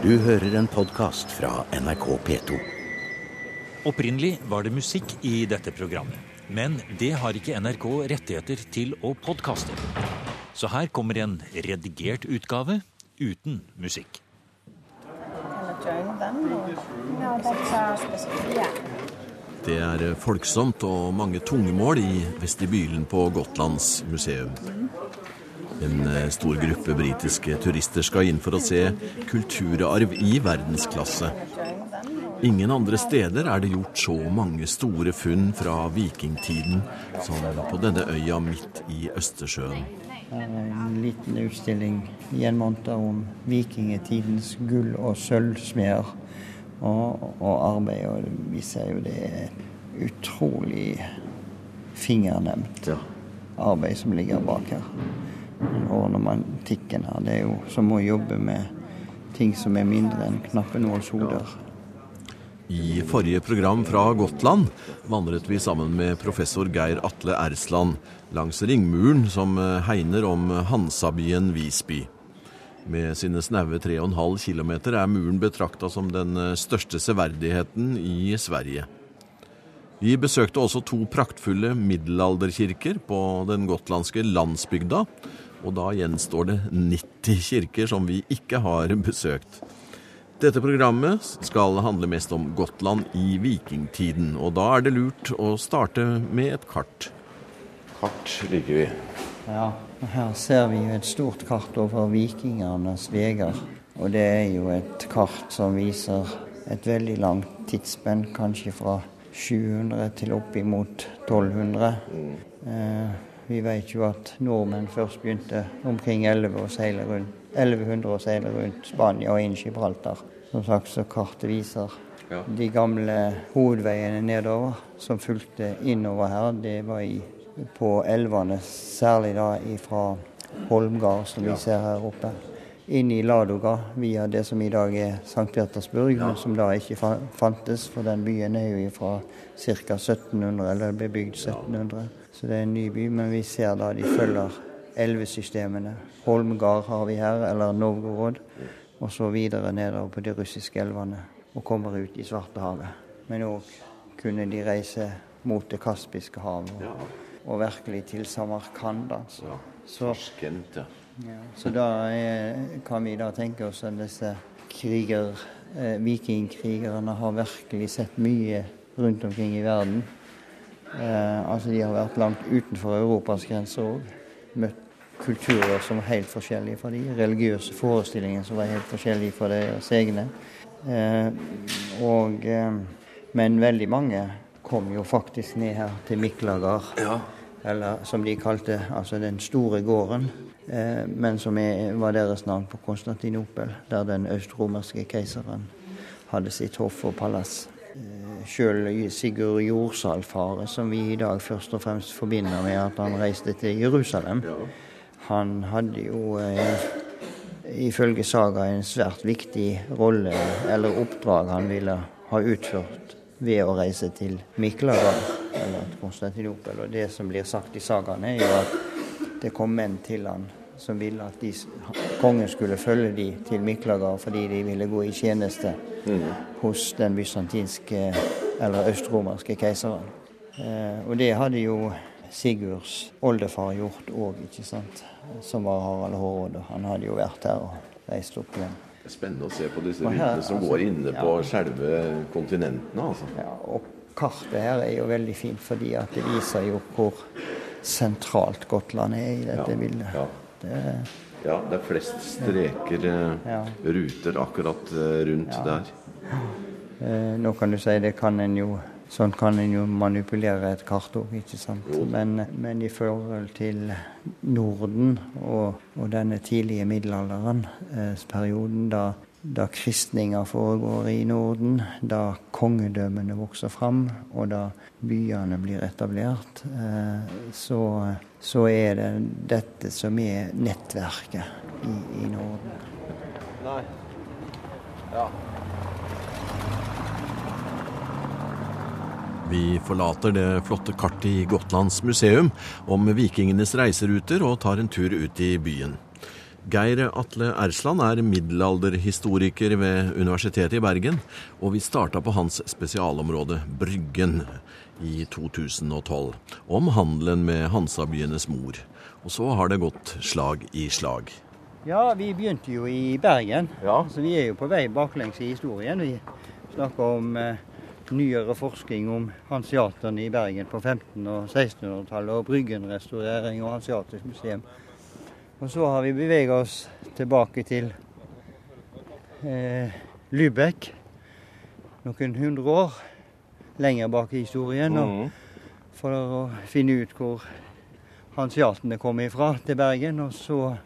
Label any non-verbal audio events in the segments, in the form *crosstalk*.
Du hører en podkast fra NRK P2. Opprinnelig var det musikk i dette programmet. Men det har ikke NRK rettigheter til å podkaste. Så her kommer en redigert utgave uten musikk. Det er folksomt og mange tungemål i vestibylen på Gotlands museum. En eh, stor gruppe britiske turister skal inn for å se kulturarv i verdensklasse. Ingen andre steder er det gjort så mange store funn fra vikingtiden som på denne øya midt i Østersjøen. En liten utstilling i en måned om vikingtidens gull- og sølvsmeder og, og arbeid. Og vi ser jo det er utrolig fingernemt arbeid som ligger bak her. Den romantikken her, det er jo som å jobbe med ting som er mindre enn knappenålshoder. I forrige program fra Gotland vandret vi sammen med professor Geir Atle Ersland langs ringmuren som hegner om Hansabyen Visby. Med sine snaue 3,5 km er muren betrakta som den største severdigheten i Sverige. Vi besøkte også to praktfulle middelalderkirker på den gotlandske landsbygda, og da gjenstår det 90 kirker som vi ikke har besøkt. Dette programmet skal handle mest om Gotland i vikingtiden, og da er det lurt å starte med et kart. Kart liker vi. Ja, her ser vi jo et stort kart over vikingenes veier. Og det er jo et kart som viser et veldig langt tidsspenn, kanskje fra 700 til oppimot 1200. Eh, vi vet jo at nordmenn først begynte omkring 11 å seile rundt 1100 å seile rundt Spania og inn Gibraltar. Som sagt, så kartet viser Ja. de gamle hovedveiene nedover som fulgte innover her. Det var i, på elvene, særlig da fra Holmgard, som vi ser her oppe. Inn i Ladoga via det som i dag er St. Petersburg, men som da ikke fantes, for den byen er jo fra ca. 1700, eller ble bygd 1700. Så det er en ny by, men vi ser da de følger elvesystemene. Holmgard har vi her, eller Novgorod, og så videre nedover på de russiske elvene og kommer ut i Svartehavet. Men òg kunne de reise mot Det kaspiske havet og, og virkelig til Samarkand. Altså. Så, så da er, kan vi da tenke oss at disse kriger, eh, vikingkrigerne har virkelig sett mye rundt omkring i verden. Eh, altså De har vært langt utenfor Europas grenser òg. Møtt kulturer som var helt forskjellige fra de, religiøse forestillinger som var helt forskjellige fra deres egne. Eh, og, eh, men veldig mange kom jo faktisk ned her til Miklagard, eller som de kalte altså den store gården, eh, men som er, var deres navn på Konstantinopel, der den østromerske keiseren hadde sitt hoff og palass. Eh, Sjøl Sigurd Jordsalfaret, som vi i dag først og fremst forbinder med at han reiste til Jerusalem, han hadde jo eh, ifølge saga en svært viktig rolle eller oppdrag han ville ha utført ved å reise til Miklagard, eller til Konstantinopel. Og det som blir sagt i sagaene, er jo at det kom menn til han som ville at de, kongen skulle følge de til Miklagard fordi de ville gå i tjeneste hos den bysantinske eller østromerske keiseren. Eh, og det hadde jo Sigurds oldefar gjort òg, ikke sant. Som var Harald Hårråde. Han hadde jo vært her og reist opp igjen. Det er spennende å se på disse her, som altså, går inne på ja. selve kontinentene. altså. Ja, og kartet her er jo veldig fint fordi at det viser jo hvor sentralt Gotland er i dette Ja, bildet. ja. Det, Ja, det er flest streker, eh, Ja. ruter, akkurat eh, rundt Ja. der. eh, nå kan du si det kan en jo Sånn kan en jo manipulere et kart òg, ikke sant. Men, men i forhold til Norden og, og denne tidlige middelalderen, eh, perioden da, da kristninga foregår i Norden, da kongedømmene vokser fram, og da byene blir etablert, eh, så, så er det dette som er nettverket i, i Norden. Nei. Ja. Vi forlater det flotte kartet i Gotlands museum om vikingenes reiseruter og tar en tur ut i byen. Geir Atle Ersland er middelalderhistoriker ved Universitetet i Bergen, og vi starta på hans spesialområde Bryggen i 2012, om handelen med Hansabyenes mor. Og så har det gått slag i slag. Ja, vi begynte jo i Bergen. Ja. Så vi er jo på vei baklengs i historien. Vi snakker om eh, nyere forskning om hanseaterne i Bergen på 1500- og 1600-tallet, og Bryggen-restaurering og Hanseatisk museum. Og så har vi beveget oss tilbake til eh, Lübeck noen hundre år lenger bak i historien. Og Mhm. for å finne ut hvor hanseatene kom ifra til Bergen. Og så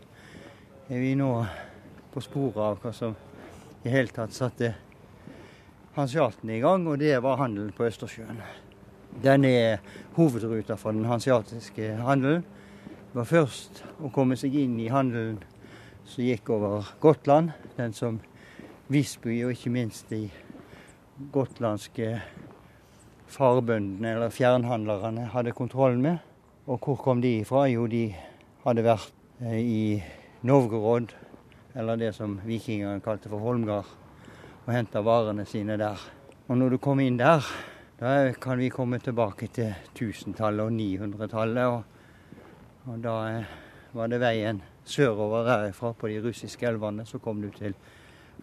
er vi nå på sporet av hva som i hele tatt satte hanseatene i gang, og det var handelen på Østersjøen. Den er hovedruta for den hanseatiske handelen. Det var først å komme seg inn i handelen som gikk over Gotland, den som Visby og ikke minst de gotlandske farbøndene eller fjernhandlerne hadde kontroll med. Og hvor kom de ifra? Jo, de hadde vært eh, i Novgorod, eller det som vikingene kalte for Holmgard, og henta varene sine der. Og når du kom inn der, da kan vi komme tilbake til 1000-tallet og 900-tallet. Og, og da eh, var det veien sørover herfra på de russiske elvene, så kom du til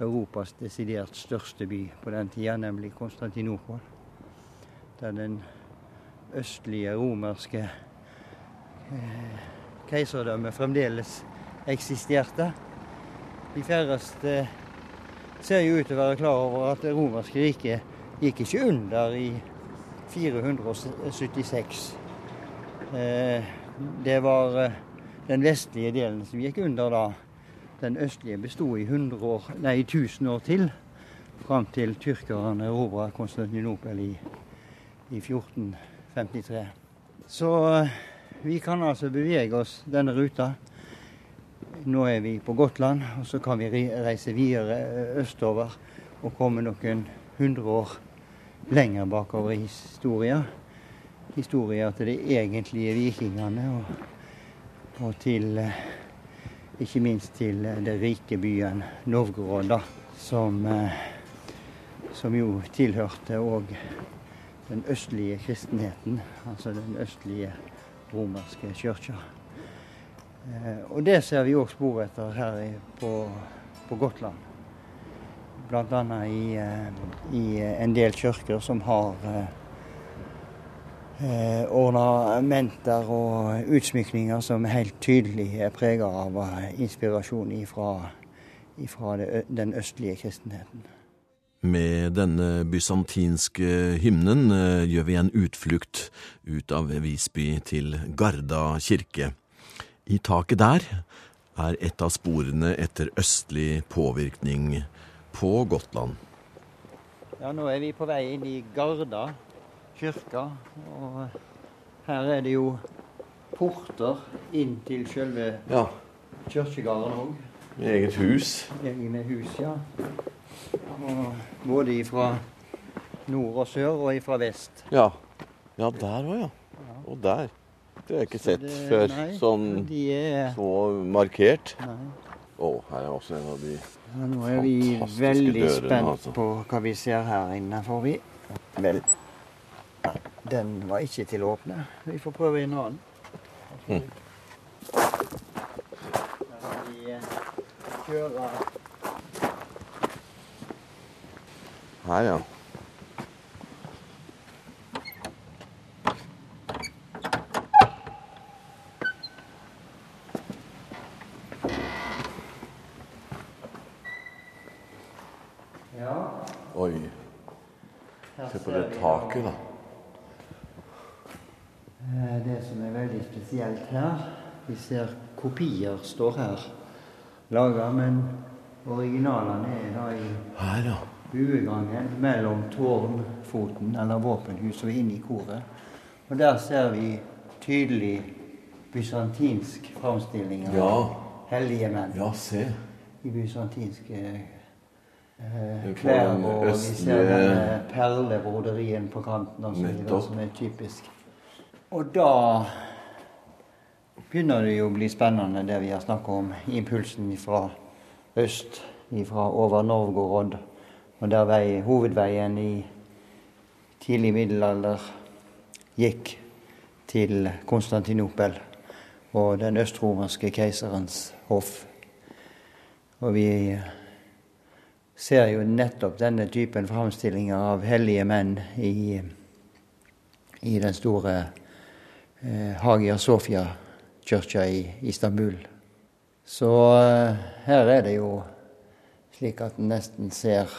Europas desidert største by på den tida, nemlig Konstantinopel. Der den østlige romerske eh, keiserdømmet fremdeles eksisterte. De færreste ser jo ut til å være klar over at det romerske riket gikk ikke under i 476. Eh, det var eh, den vestlige delen som gikk under da. Den østlige besto i 100 år, nei, 1000 år til, fram til tyrkerne erobra Konstantinopel i, i 1453. Så eh, vi kan altså bevege oss denne ruta. Nå er vi på Gotland, og så kan vi reise videre eh, østover og komme noen hundre år lenger bakover i historia. Historia til de egentlige vikingene, og, og til eh, ikke minst til eh, den rike byen Novgorod, da, som, eh, som jo tilhørte òg den østlige kristenheten, altså den østlige romerske kirka. Og det ser vi òg spor etter her på, på Gotland. Bl.a. I, i en del kirker som har eh, ornamenter og utsmykninger som helt tydelig er prega av eh, inspirasjon ifra, ifra det, den østlige kristenheten. Med denne bysantinske hymnen eh, gjør vi en utflukt ut av Visby til Garda kirke. I taket der er et av sporene etter østlig påvirkning på Gotland. Ja, nå er vi på vei inn i Garda kirke. Og her er det jo porter inn til selve Ja. kirkegården òg. Med eget hus. Egne hus, ja. Og både ifra nord og sør og ifra vest. Ja. Ja, der òg, ja. Og der. Det har jeg ikke sett Det- før. nei, Sånn De er så markert. Nei. Å, her er også en av de Ja, nå er vi veldig dørene, spent altså. på hva vi ser her inne, får vi. Vel, den var ikke til å åpne. Vi får prøve en annen. Mm. Vi kjører Her. Ja, Oi. her Se på ser det vi taket, da. Eh, Det som er veldig spesielt her, vi ser kopier står her laga, men originalene er da i Her, ja. buegangen mellom tårnfoten, eller våpenhuset, og inne i koret. Og der ser vi tydelig bysantinsk framstilling av Ja. hellige menn Ja, se. i bysantinske eh, klær. Og vi ser denne perlebroderien på kanten også, Nettopp. som er typisk. Og da begynner det jo å bli spennende, det vi har snakket om. Impulsen fra øst, fra over Novgorod. Og der vei, hovedveien i tidlig middelalder gikk til Konstantinopel og den østromerske keiserens hoff. Og vi ser jo nettopp denne typen framstillinger av hellige menn i, i den store eh, Hagia Sofia-kirka i Istanbul. Så eh, her er det jo slik at en nesten ser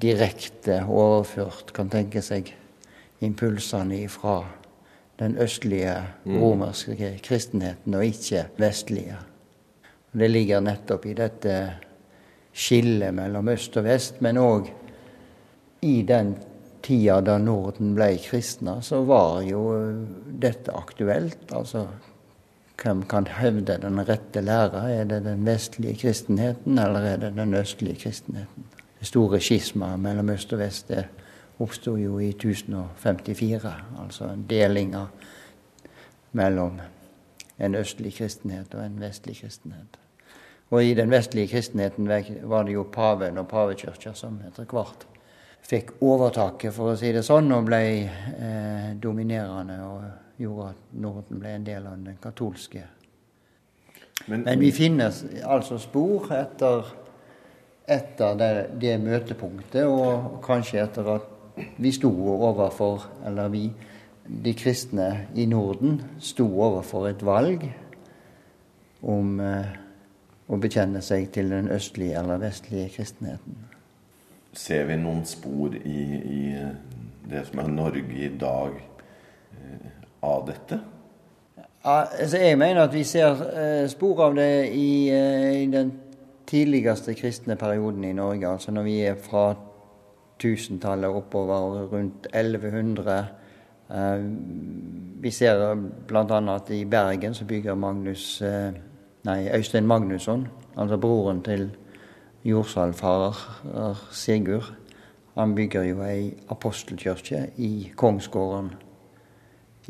direkte overført, kan tenke seg, impulsene fra den østlige mm. romerske kristenheten, og ikke vestlige. Det ligger nettopp i dette skille mellom øst og vest, men òg i den tida da Norden ble kristna, så var jo dette aktuelt. Altså, hvem kan hevde den rette læra? Er det den vestlige kristenheten, eller er det den østlige kristenheten? Det store skismaet mellom øst og vest det oppsto jo i 1054, altså en deling mellom en østlig kristenhet og en vestlig kristenhet. Og i den vestlige kristenheten var det jo paven og pavekirka som etter hvert fikk overtaket, for å si det sånn, og ble eh, dominerende og gjorde at Norden ble en del av den katolske. Men, Men vi finner altså spor etter, etter det, det, møtepunktet, og kanskje etter at vi sto overfor, eller vi, de kristne i Norden, sto overfor et valg om eh, å bekjenne seg til den østlige eller vestlige kristenheten. Ser vi noen spor i, i det som er Norge i dag av dette? Ja, altså jeg mener at vi ser eh, spor av det i, eh, i, den tidligste kristne perioden i Norge. Altså når vi er fra 1000-tallet oppover rundt 1100. Eh, vi ser bl.a. at i Bergen så bygger Magnus nei, Øystein Magnusson, altså broren til jordsalfarer Sigurd, han bygger jo ei apostelkirke i Kongsgården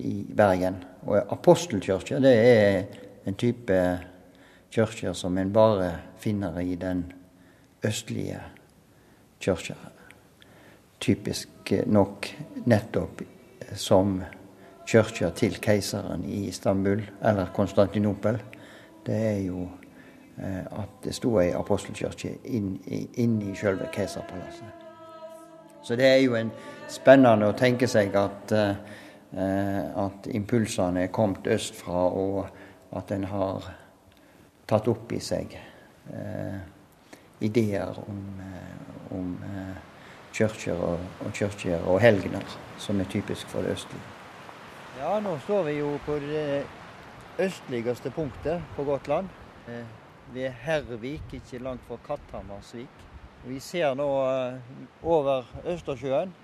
i Bergen. Og apostelkirke det er en type kirke som en bare finner i den østlige kirka. Typisk nok nettopp som kirka til keiseren i Istanbul, eller Konstantinopel det er jo eh, at det sto ei apostelkirke inn i selve keiserpalasset. Så det er jo en spennende å tenke seg at, eh, at impulsene er kommet østfra, og at en har tatt opp i seg eh, ideer om, eh, om eh, kirker og, og kirker og helgener, som er typisk for det østlige. Ja, nå står vi jo på det østligste punktet på Gotland. Eh, ved Hervik, ikke langt fra Katthammersvik. Vi ser nå eh, over Østersjøen.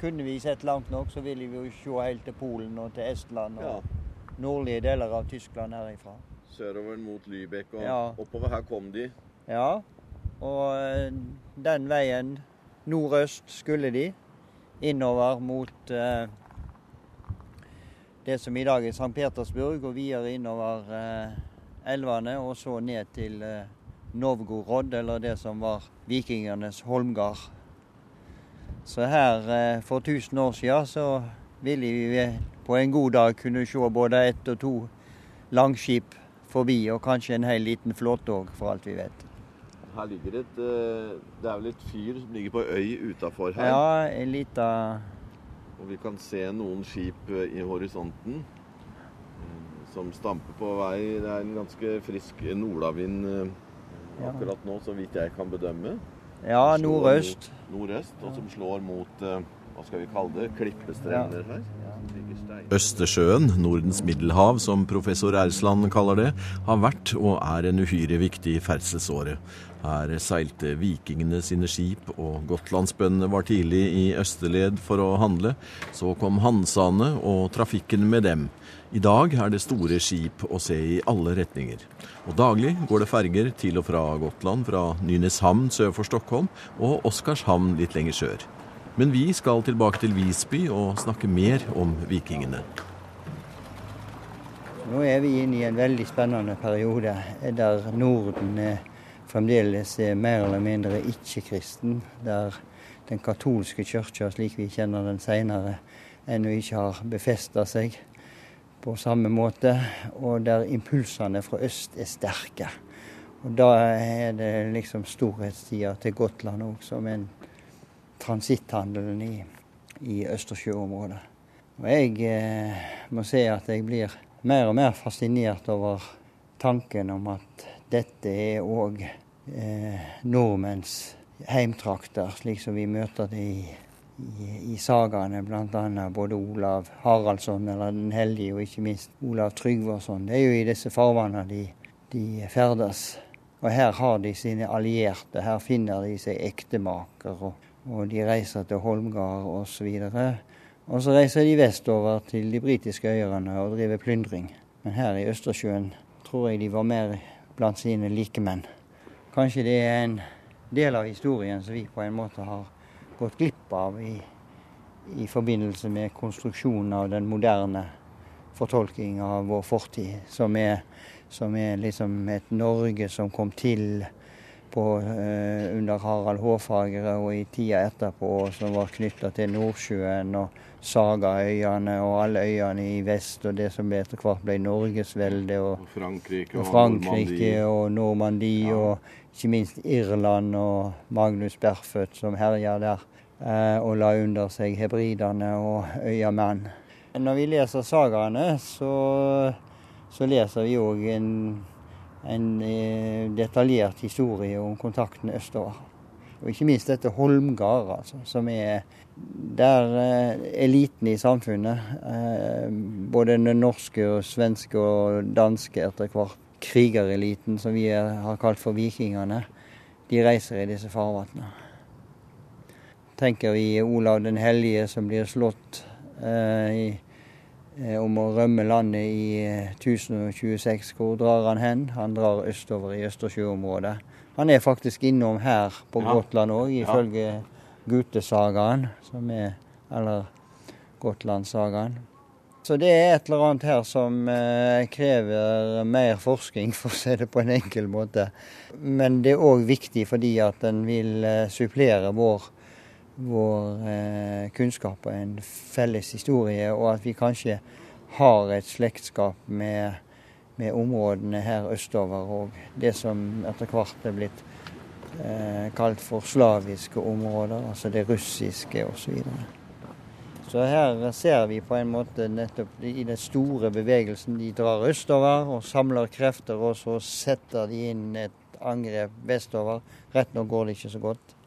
Kunne vi sett langt nok, så ville vi jo se helt til Polen og til Estland og ja. nordlige deler av Tyskland herifra. Sørover mot Lübeck og ja. oppover her kom de? Ja, og eh, den veien nordøst skulle de. Innover mot eh, det som i dag er St. Petersburg, og videre innover eh, elvene, og så ned til eh, Novgorod, eller det som var vikingenes holmgard. Så her eh, for 1000 år siden så ville vi på en god dag kunne se både ett og to langskip forbi, og kanskje en hel liten flåte òg, for alt vi vet. Her ligger et Det er vel et fyr som ligger på øy utafor her? Ja, en lita og vi kan se noen skip eh, i horisonten eh, som stamper på vei. Det er en ganske frisk nordavind eh, akkurat nå, så vidt jeg kan bedømme. Ja, nordøst. nordøst, og som slår mot hva skal vi kalle det, klippestrender her. Østersjøen, Nordens middelhav som professor Ersland kaller det, har vært og er en uhyre viktig ferdselsåre. Her seilte vikingene sine skip, og gotlandsbøndene var tidlig i østerled for å handle. Så kom hansaene og trafikken med dem. I dag er det store skip å se i alle retninger. Og daglig går det ferger til og fra Gotland, fra Nynäshamn sør for Stockholm og Oskarshamn litt lenger sør. Men vi skal tilbake til Visby og snakke mer om vikingene. Nå er vi inne i en veldig spennende periode der Norden er fremdeles er mer eller mindre ikke-kristen. Der den katolske kirka, slik vi kjenner den seinere, ennå ikke har befesta seg på samme måte. Og der impulsene fra øst er sterke. Og da er det liksom storhetstida til Gotland òg, som en transitthandelen i, i Østersjøområdet. Og jeg eh, må si at jeg blir mer og mer fascinert over tanken om at dette er òg eh, nordmenns heimtrakter, slik som vi møter det i, i, i sagaene, bl.a. både Olav Haraldsson, eller Den heldige, og ikke minst Olav Tryggvason. Det er jo i disse farvannene de, de ferdes. Og her har de sine allierte, her finner de seg ektemaker, og, og de reiser til Holmgard osv. Og så reiser de vestover til de britiske øyene og driver plyndring. Men her i Østersjøen tror jeg de var mer blant sine likemenn. Kanskje det er en del av historien som vi på en måte har gått glipp av i, i forbindelse med konstruksjonen av den moderne fortolkning av vår fortid, som er, som er liksom et Norge som kom til på, eh, under Harald Hårfagre og i tida etterpå, som var knytta til Nordsjøen og Sagaøyene og alle øyene i vest, og det som etter hvert ble Norgesveldet og, Og Frankrike og, og, Frankrike og Normandie, Ja. og ikke minst Irland og Magnus Berfødt som herja der, eh, og la under seg hebridene og øyamenn. Når vi leser sagaene, så, så leser vi òg en en eh, detaljert historie om kontakten østover. Og ikke minst dette Holmgard, altså, som er der eh, eliten i samfunnet, eh, både den norske og svenske og danske etter hvert, krigereliten som vi har kalt for vikingene, de reiser i disse farvannene. Tenker vi Olav den hellige som blir slått eh, i om å rømme landet i eh, 1026. Hvor drar han hen? Han drar østover i Østersjøområdet. Han er faktisk innom her på Ja. Gotland òg, Ja. ifølge Gutesagaen, som er Eller Gotlandssagaen. Så det er et eller annet her som eh, krever mer forskning, *laughs* for å si det på en enkel måte. Men det er òg viktig fordi at den vil eh, supplere vår vår eh, kunnskap og en felles historie, og at vi kanskje har et slektskap med, med områdene her østover og det som etter hvert er blitt eh, kalt for slaviske områder, altså det russiske osv. Så, så her ser vi på en måte nettopp i den store bevegelsen. De drar østover og samler krefter, og så setter de inn et angrep vestover. Rett nå går det ikke så godt.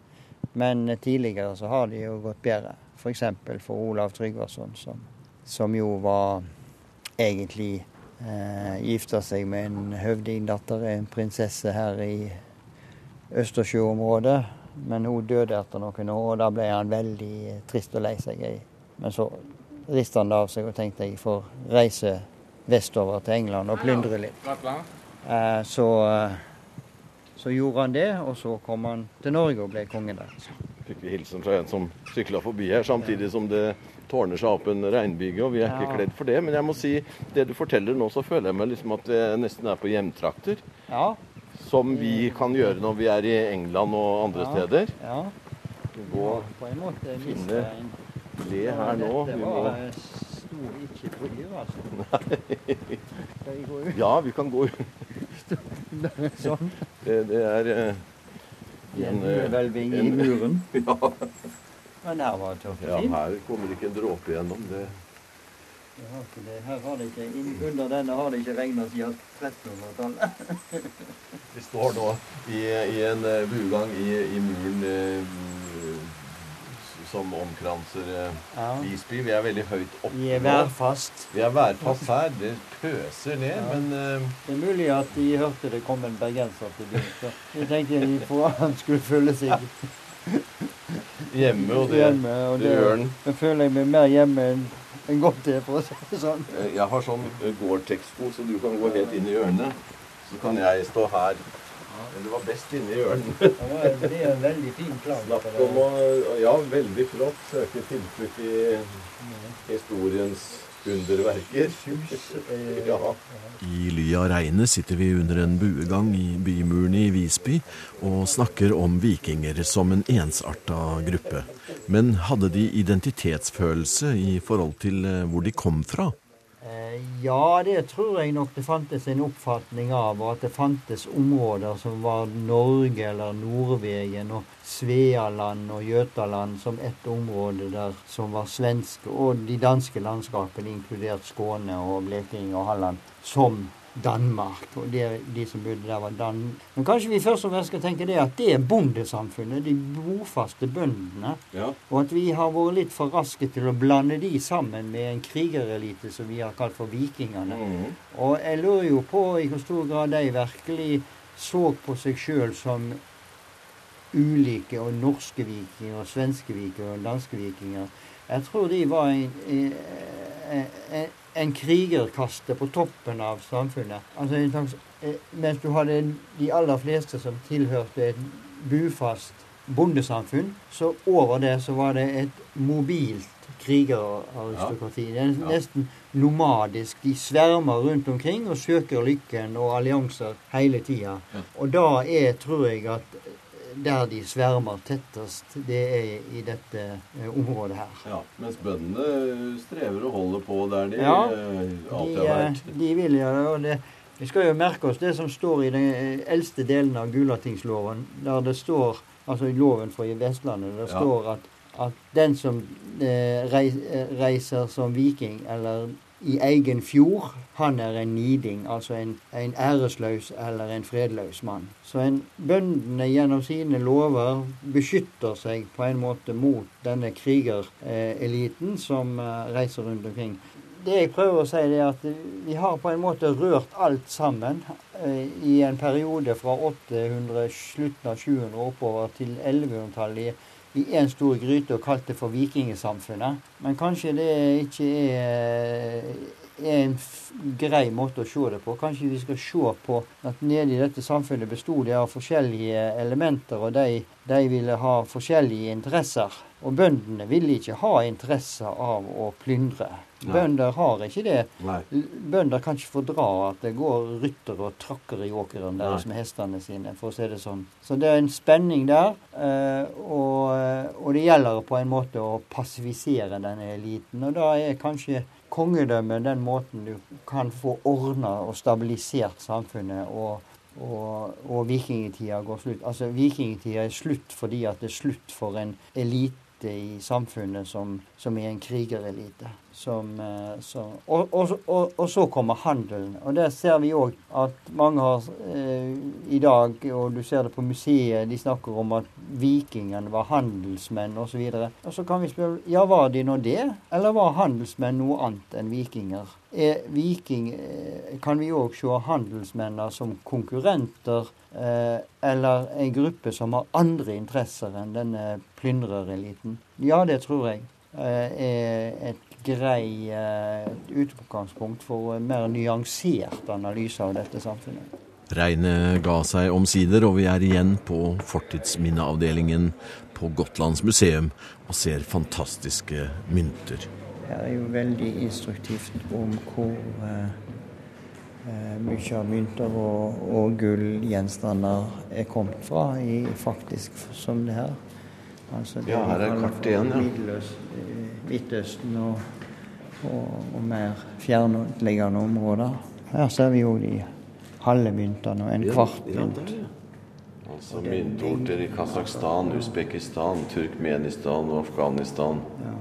Men tidligere så har det jo gått bedre. F.eks. For, for Olav Tryggvason, som, som jo var egentlig eh, gifta seg med en høvdingdatter, en prinsesse her i Østersjøområdet. Men hun døde etter noen år, og da ble han veldig trist og lei seg. Men så rista han det av seg og tenkte jeg får reise vestover til England og plyndre litt. Eh, så, eh, så gjorde han det, og så kom han til Norge og ble konge der. Fikk vi hilsen fra en som sykla forbi her, samtidig som det tårner seg opp en regnbyge, og vi er ikke kledd for det. Men jeg må si, det du forteller nå, så føler jeg meg liksom at jeg nesten er på hjemtrakter. Ja, Som vi kan gjøre når vi er i England og andre Ja. steder. ja. Gå måte finne le her nå. Vi må, var ikke på bryr, altså. Skal vi gå ut ja, vi kan gå ut. *laughs* sånn? Det, det er eh, en en, eh, i muren. *laughs* ja, Men her var det tøft ja, her kommer ikke en dråpe gjennom. Det. Ja, det. Her har det ikke, under denne har det ikke regna siden 1300-tallet. Vi står nå i, i en buegang bugang i, i muren eh, som omkranser eh, Ja. Visby. Vi er veldig høyt oppe Vi er nå. værfast. Vi er værfast her. Det pøser ned, Ja. men uh... Det er mulig at de hørte det kom en bergenser til byen. Så jeg tenkte de for han skulle føle seg *laughs* hjemme, og det, hjemme. Og det gjør den. Jeg føler jeg meg mer hjemme enn en godt er, for å si det sånn. Eh, Jeg har sånn Gore-Tex-sko, så du kan gå helt inn i hjørnet. Så kan jeg stå her. Men det var best inne i hjørnet. *laughs* Det var- er en veldig fin plan. Snakk om å Ja, veldig flott. Søke tilflukt i historiens underverker. *laughs* ja. I ly av regnet sitter vi under en buegang i bymuren i Visby og snakker om vikinger som en ensarta gruppe. Men hadde de identitetsfølelse i forhold til eh, hvor de kom fra? Ja, det tror jeg nok det fantes en oppfatning av. Og at det fantes områder som var Norge eller Nordvegen og Svealand og Jøtaland som ett område der som var svenske. Og de danske landskapene, inkludert Skåne og Bleking og Halland, som Danmark. Og det, de som bodde der, var Dan... Men kanskje vi først og fremst skal tenke det at det er bondesamfunnet, de bofaste bøndene. Ja. Og at vi har vært litt for raske til å blande de sammen med en krigerelite som vi har kalt for vikingene. Mm. Og jeg lurer jo på i hvor stor grad de virkelig så på seg sjøl som ulike og norske vikinger og svenske vikinger og danske vikinger. Jeg tror de var en, en, en, en krigerkaste på toppen av samfunnet. Altså slags, eh, Mens du hadde de aller fleste som tilhørte et bufast bondesamfunn, så over det så var det et mobilt krigeraristokrati. Det er nesten nomadisk. De svermer rundt omkring og søker lykken og allianser hele tida. Og da er, tror jeg, at der de svermer tettest, det er i dette eh, området her. Ja, mens bøndene strever og holder på der de Ja, eh, alltid De, har eh, vært. de vil gjøre og det Vi skal jo merke oss det som står i den eldste delen av Gulatingsloven, der det står, altså i loven for i Vestlandet, det Ja. står at, at den som reiser som viking eller i egen fjord, han er en niding, altså en, en æresløs eller en fredløs mann. Så en, bøndene gjennom sine lover beskytter seg på en måte mot denne krigereliten som eh, reiser rundt omkring. Det jeg prøver å si, er at vi har på en måte rørt alt sammen eh, i en periode fra 800, slutten av 700 og oppover til 1100-tallet i- én stor gryte og kalt det for Vikingsamfunnet. Men kanskje det ikke er, er en grei måte å se det på. Kanskje vi skal se på at nede i dette samfunnet bestod det av forskjellige elementer, og de, de ville ha forskjellige interesser. Og bøndene ville ikke ha interesse av å plyndre. Nei. Bønder har ikke det. Nei. Bønder kan ikke fordra at det går ryttere og trakker i åkeren deres med hestene sine, for å si det sånn. Så det er en spenning der, eh, og, og det gjelder på en måte å passivisere denne eliten. Og da er kanskje kongedømmet den måten du kan få ordna og stabilisert samfunnet. og og, og vikingtida går slutt. Altså Vikingtida er slutt fordi at det er slutt for en elite i samfunnet som, som er en krigerelite. Som, eh, som, og, og, og, og så kommer handelen. Og der ser vi òg at mange har eh, i dag, og du ser det på museet, de snakker om at vikingene var handelsmenn osv. Og, og så kan vi spørre ja, var de nå det? Eller var handelsmenn noe annet enn vikinger? Er viking, eh, kan vi òg se handelsmennene som konkurrenter, eh, eller en gruppe som har andre interesser enn denne plyndrereliten? Ja, det tror jeg eh, er et grei eh, utgangspunkt for en mer nyansert analyse av dette samfunnet. Regnet ga seg omsider, og vi er igjen på fortidsminneavdelingen på Gotlands museum og ser fantastiske mynter. Det er jo veldig instruktivt om hvor eh, eh, mye av mynter og, og gullgjenstander er kommet fra, i, faktisk som det her. Altså Ja, her er kart igjen, ja. Middeløst- eh, Midtøsten og, og, og mer fjernliggende områder. Her ser vi jo de halve myntene og en kvart mynt. ja. Altså myntorter i Kasakhstan, Usbekistan, Turkmenistan og Afghanistan. Ja.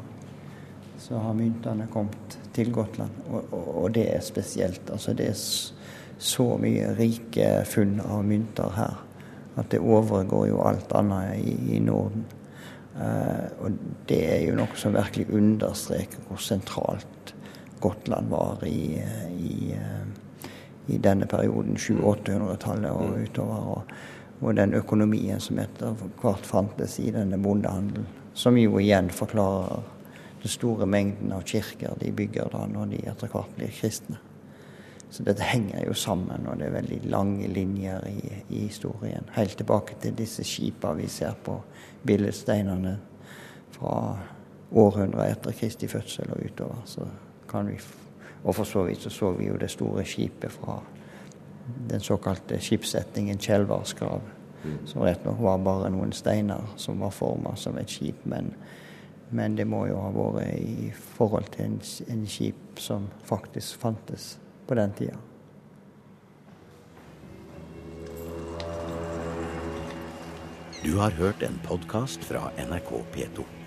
Så har myntene kommet til Gotland, og, og, og det er spesielt. Altså det er så mye rike funn av mynter her at det overgår jo alt annet i, i Norden. Eh, og det er jo noe som virkelig understreker hvor sentralt Gotland var i, eh, i, eh, i denne perioden, 700-800-tallet og utover. Og, og den økonomien som etter hvert fantes i denne bondehandelen. Som jo igjen forklarer den store mengden av kirker de bygger da når de etter hvert blir kristne. Så dette henger jo sammen, og det er veldig lange linjer i, i historien. Helt tilbake til disse skipene vi ser på billedsteinene fra århundrer etter Kristi fødsel og utover. Så kan vi Og for så vidt så så vi jo det store skipet fra den såkalte skipssetningen Kjelvars grav. Mm. Som rett nok var bare noen steiner som var forma som et skip. Men, men, det må jo ha vært i forhold til en, en skip som faktisk fantes på den tida. Du har hørt en podkast fra NRK P2.